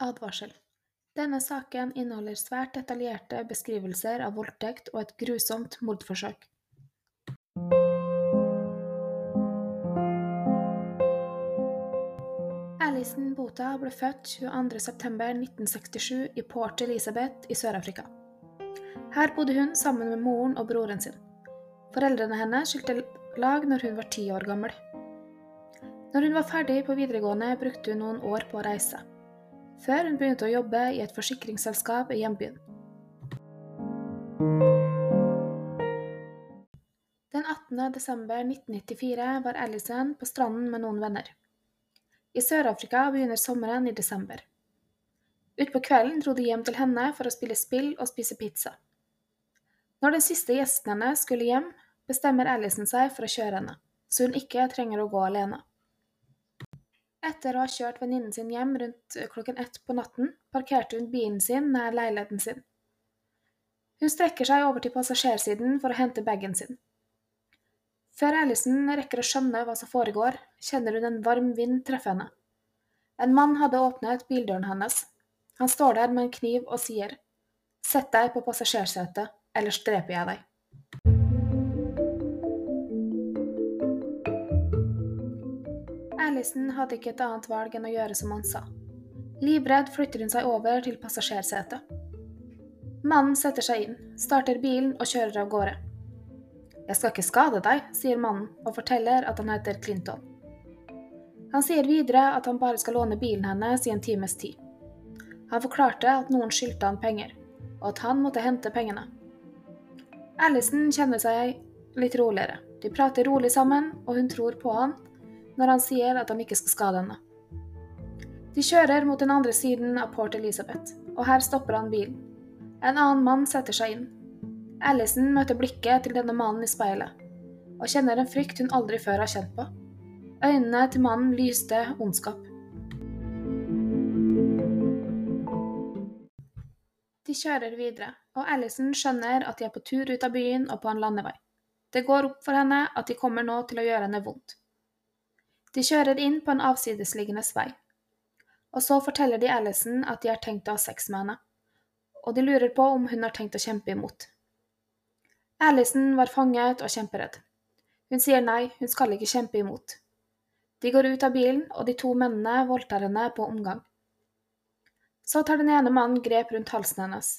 Advarsel. Denne saken inneholder svært detaljerte beskrivelser av voldtekt og et grusomt mordforsøk. Alison Bota ble født 22.9.1967 i Port Elizabeth i Sør-Afrika. Her bodde hun sammen med moren og broren sin. Foreldrene hennes skilte lag når hun var ti år gammel. Når hun var ferdig på videregående, brukte hun noen år på å reise, før hun begynte å jobbe i et forsikringsselskap i hjembyen. Den 18. desember 1994 var Alison på stranden med noen venner. I Sør-Afrika begynner sommeren i desember. Utpå kvelden dro de hjem til henne for å spille spill og spise pizza. Når den siste gjesten hennes skulle hjem, bestemmer Alison seg for å kjøre henne, så hun ikke trenger å gå alene. Etter å ha kjørt venninnen sin hjem rundt klokken ett på natten, parkerte hun bilen sin nær leiligheten sin. Hun strekker seg over til passasjersiden for å hente bagen sin. Før Alison rekker å skjønne hva som foregår, kjenner hun en varm vind treffe henne. En mann hadde åpnet bildøren hennes. Han står der med en kniv og sier, Sett deg på passasjersetet, ellers dreper jeg deg. Alison hadde ikke et annet valg enn å gjøre som han sa. Livredd flytter hun seg over til passasjersetet. Mannen setter seg inn, starter bilen og kjører av gårde. Jeg skal ikke skade deg, sier mannen og forteller at han heter Clinton. Han sier videre at han bare skal låne bilen hennes i en times tid. Han forklarte at noen skyldte han penger, og at han måtte hente pengene. Alison kjenner seg litt roligere. De prater rolig sammen, og hun tror på han når han sier at han ikke skal skade henne. De kjører mot den andre siden av Port Elizabeth, og her stopper han bilen. En annen mann setter seg inn. Alison møter blikket til denne mannen i speilet, og kjenner en frykt hun aldri før har kjent på. Øynene til mannen lyste ondskap. De kjører videre, og Alison skjønner at de er på tur ut av byen og på en landevei. Det går opp for henne at de kommer nå til å gjøre henne vondt. De kjører inn på en avsidesliggende vei, og så forteller de Alison at de har tenkt å ha sex med henne, og de lurer på om hun har tenkt å kjempe imot. Alison var fanget og kjemperedd. Hun sier nei, hun skal ikke kjempe imot. De går ut av bilen, og de to mennene voldtar henne på omgang. Så tar den ene mannen grep rundt halsen hennes.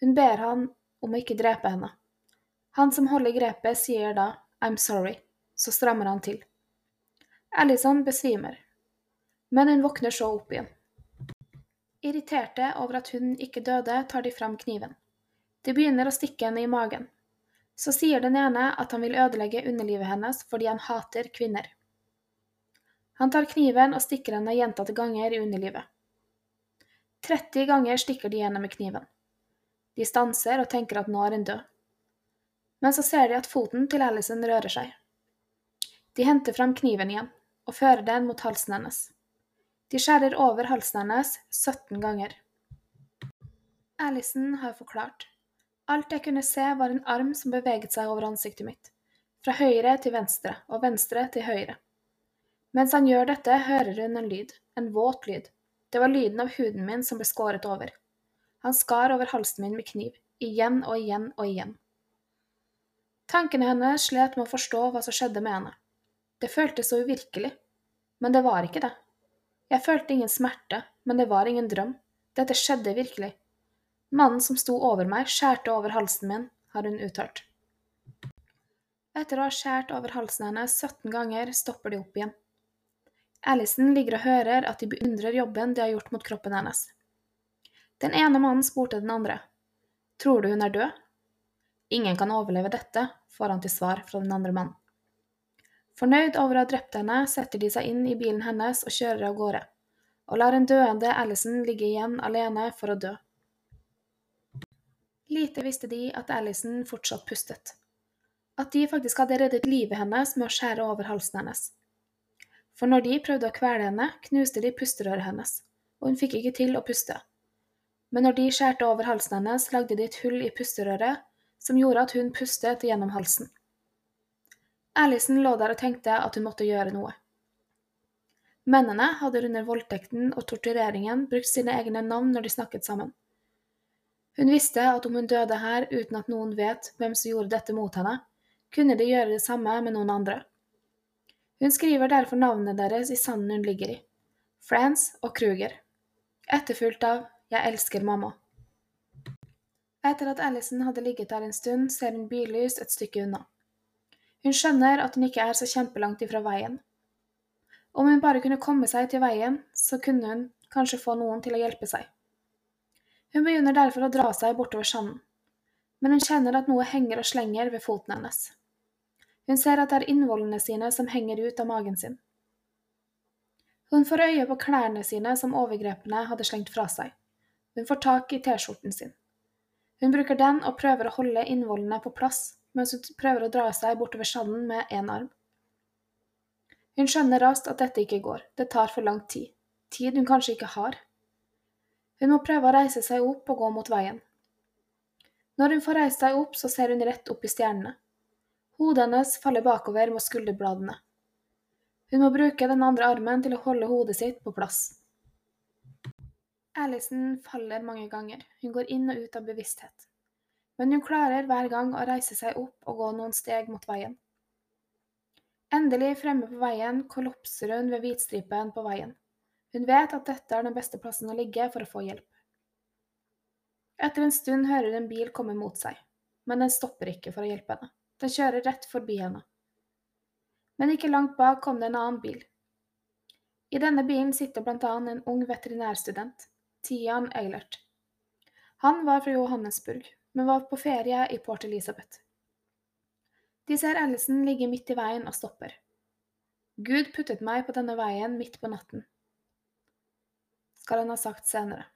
Hun ber han om å ikke drepe henne. Han som holder grepet, sier da I'm sorry, så strammer han til. Alison besvimer, men hun våkner så opp igjen. Irriterte over at hun ikke døde, tar de fram kniven. De begynner å stikke henne i magen. Så sier den ene at han vil ødelegge underlivet hennes fordi han hater kvinner. Han tar kniven og stikker henne gjentatte ganger i underlivet. 30 ganger stikker de henne med kniven. De stanser og tenker at nå er hun død. Men så ser de at foten til Alison rører seg. De henter fram kniven igjen og fører den mot halsen hennes. De skjærer over halsen hennes 17 ganger. Alison har forklart. Alt jeg kunne se, var en arm som beveget seg over ansiktet mitt, fra høyre til venstre og venstre til høyre. Mens han gjør dette, hører hun en lyd, en våt lyd. Det var lyden av huden min som ble skåret over. Han skar over halsen min med kniv, igjen og igjen og igjen. Tankene hennes slet med å forstå hva som skjedde med henne. Det føltes så uvirkelig, men det var ikke det. Jeg følte ingen smerte, men det var ingen drøm. Dette skjedde virkelig. Mannen som sto over meg, skjærte over halsen min, har hun uttalt. Etter å ha skjært over halsen hennes 17 ganger, stopper de opp igjen. Alison ligger og hører at de beundrer jobben de har gjort mot kroppen hennes. Den ene mannen spurte den andre. Tror du hun er død? Ingen kan overleve dette, får han til svar fra den andre mannen. Fornøyd over å ha drept henne, setter de seg inn i bilen hennes og kjører av gårde, og lar en døende Alison ligge igjen alene for å dø. Lite visste de at Alison fortsatt pustet. At de faktisk hadde reddet livet hennes med å skjære over halsen hennes. For når de prøvde å kvele henne, knuste de pusterøret hennes, og hun fikk ikke til å puste. Men når de skjærte over halsen hennes, lagde de et hull i pusterøret som gjorde at hun pustet gjennom halsen. Alison lå der og tenkte at hun måtte gjøre noe. Mennene hadde under voldtekten og tortureringen brukt sine egne navn når de snakket sammen. Hun visste at om hun døde her uten at noen vet hvem som gjorde dette mot henne, kunne de gjøre det samme med noen andre. Hun skriver derfor navnene deres i sanden hun ligger i, Frans og Kruger, etterfulgt av Jeg elsker mamma. Etter at Alison hadde ligget der en stund, ser hun billys et stykke unna. Hun skjønner at hun ikke er så kjempelangt ifra veien. Om hun bare kunne komme seg til veien, så kunne hun kanskje få noen til å hjelpe seg. Hun begynner derfor å dra seg bortover sanden, men hun kjenner at noe henger og slenger ved foten hennes. Hun ser at det er innvollene sine som henger ut av magen sin. Hun får øye på klærne sine som overgrepene hadde slengt fra seg. Hun får tak i T-skjorten sin. Hun bruker den og prøver å holde innvollene på plass mens hun prøver å dra seg bortover sanden med én arm. Hun skjønner raskt at dette ikke går, det tar for lang tid, tid hun kanskje ikke har. Hun må prøve å reise seg opp og gå mot veien. Når hun får reist seg opp, så ser hun rett opp i stjernene. Hodet hennes faller bakover mot skulderbladene. Hun må bruke den andre armen til å holde hodet sitt på plass. Alison faller mange ganger, hun går inn og ut av bevissthet. Men hun klarer hver gang å reise seg opp og gå noen steg mot veien. Endelig fremme på veien kollapser hun ved hvitstripen på veien. Hun vet at dette er den beste plassen å ligge for å få hjelp. Etter en stund hører hun en bil komme mot seg, men den stopper ikke for å hjelpe henne. Den kjører rett forbi henne. Men ikke langt bak kom det en annen bil. I denne bilen sitter blant annet en ung veterinærstudent. Tian Eilert. Han var fra Johannesburg, men var på ferie i Port Elizabeth. De ser Ellison ligge midt i veien og stopper. Gud puttet meg på denne veien midt på natten, skal han ha sagt senere.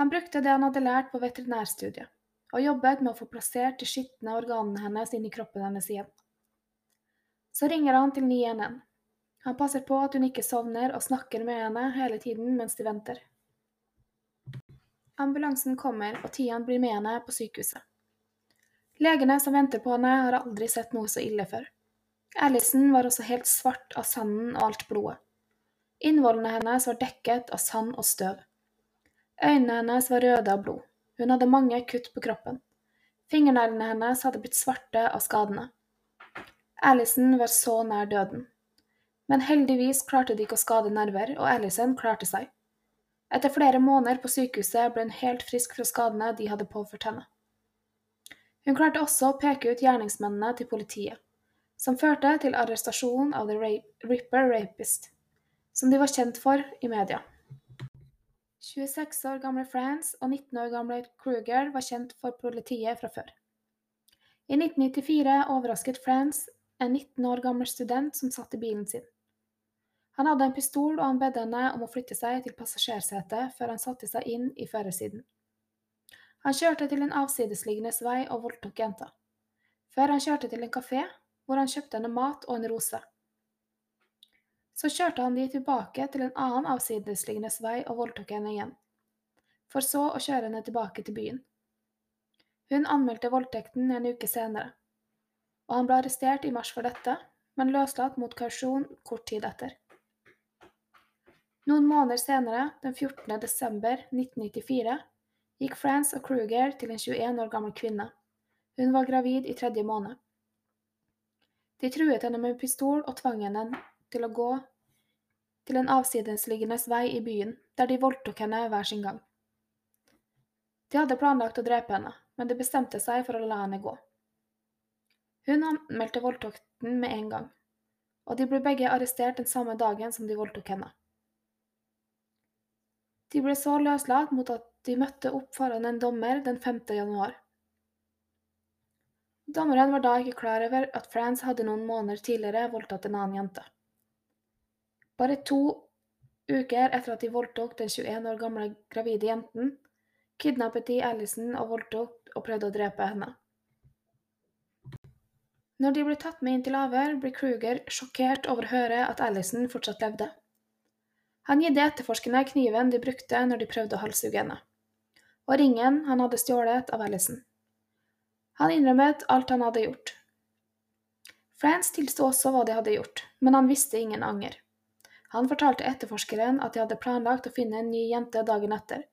Han brukte det han hadde lært på veterinærstudiet, og jobbet med å få plassert de skitne organene hennes inn i kroppen hennes igjen. Så ringer han til 911. Han passer på at hun ikke sovner, og snakker med henne hele tiden mens de venter. Ambulansen kommer, og Tian blir med henne på sykehuset. Legene som venter på henne, har aldri sett noe så ille før. Alison var også helt svart av sanden og alt blodet. Innvollene hennes var dekket av sand og støv. Øynene hennes var røde av blod. Hun hadde mange kutt på kroppen. Fingerneglene hennes hadde blitt svarte av skadene. Alison var så nær døden. Men heldigvis klarte de ikke å skade nerver, og Alison klarte seg. Etter flere måneder på sykehuset ble hun helt frisk fra skadene de hadde påført henne. Hun klarte også å peke ut gjerningsmennene til politiet, som førte til arrestasjonen av The Ripper Rapist, som de var kjent for i media. 26 år gamle France og 19 år gamle Kruger var kjent for politiet fra før. I 1994 overrasket France en 19 år gammel student som satt i bilen sin. Han hadde en pistol, og han bedde henne om å flytte seg til passasjersetet før han satte seg inn i førersiden. Han kjørte til en avsidesliggende vei og voldtok jenta, før han kjørte til en kafé hvor han kjøpte henne mat og en rose. Så kjørte han de tilbake til en annen avsidesliggende vei og voldtok henne igjen, for så å kjøre henne tilbake til byen. Hun anmeldte voldtekten en uke senere, og han ble arrestert i mars for dette, men løslatt mot kausjon kort tid etter. Noen måneder senere, den 14. desember 1994, gikk France og Kruger til en 21 år gammel kvinne. Hun var gravid i tredje måned. De truet henne med pistol og tvang henne til å gå til en avsidesliggende vei i byen, der de voldtok henne hver sin gang. De hadde planlagt å drepe henne, men de bestemte seg for å la henne gå. Hun anmeldte voldtekten med en gang, og de ble begge arrestert den samme dagen som de voldtok henne. De ble så løslatt mot at de møtte opp foran en dommer den 5. januar. Dommeren var da ikke klar over at France hadde noen måneder tidligere voldtatt en annen jente. Bare to uker etter at de voldtok den 21 år gamle gravide jenten, kidnappet de Alison og voldtok og prøvde å drepe henne. Når de ble tatt med inn til avhør, ble Kruger sjokkert over å høre at Alison fortsatt levde. Han gitt etterforskerne kniven de brukte når de prøvde å halshugge henne, og ringen han hadde stjålet av Alison. Han innrømmet alt han hadde gjort. France tilsto også hva de hadde gjort, men han visste ingen anger. Han fortalte etterforskeren at de hadde planlagt å finne en ny jente dagen etter.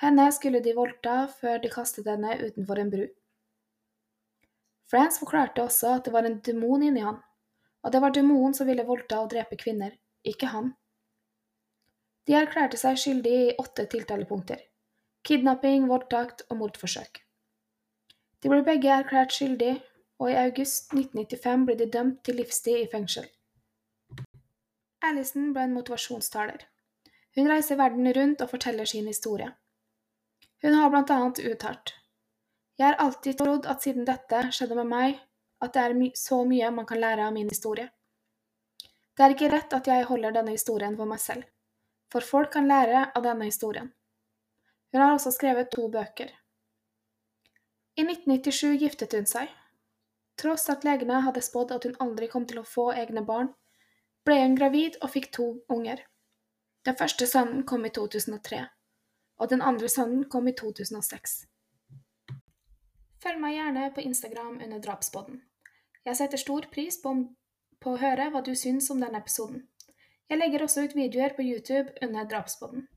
Henne skulle de voldta før de kastet henne utenfor en bru. France forklarte også at det var en demon inni han, og det var demonen som ville voldta og drepe kvinner, ikke han. De erklærte seg skyldige i åtte tiltalepunkter kidnapping, voldtakt og mordforsøk. De ble begge erklært skyldige, og i august 1995 ble de dømt til livstid i fengsel. Alison ble en motivasjonstaler. Hun reiser verden rundt og forteller sin historie. Hun har blant annet uttalt Jeg har alltid trodd at siden dette skjedde med meg, at det er så mye man kan lære av min historie. Det er ikke rett at jeg holder denne historien for meg selv for folk kan lære av denne historien. Hun har også skrevet to bøker. I 1997 giftet hun seg. Tross at legene hadde spådd at hun aldri kom til å få egne barn, ble hun gravid og fikk to unger. Den første sønnen kom i 2003, og den andre sønnen kom i 2006. Følg meg gjerne på Instagram under Drapspodden. Jeg setter stor pris på, på å høre hva du syns om denne episoden. Jeg legger også ut videoer på YouTube under Drapspodden.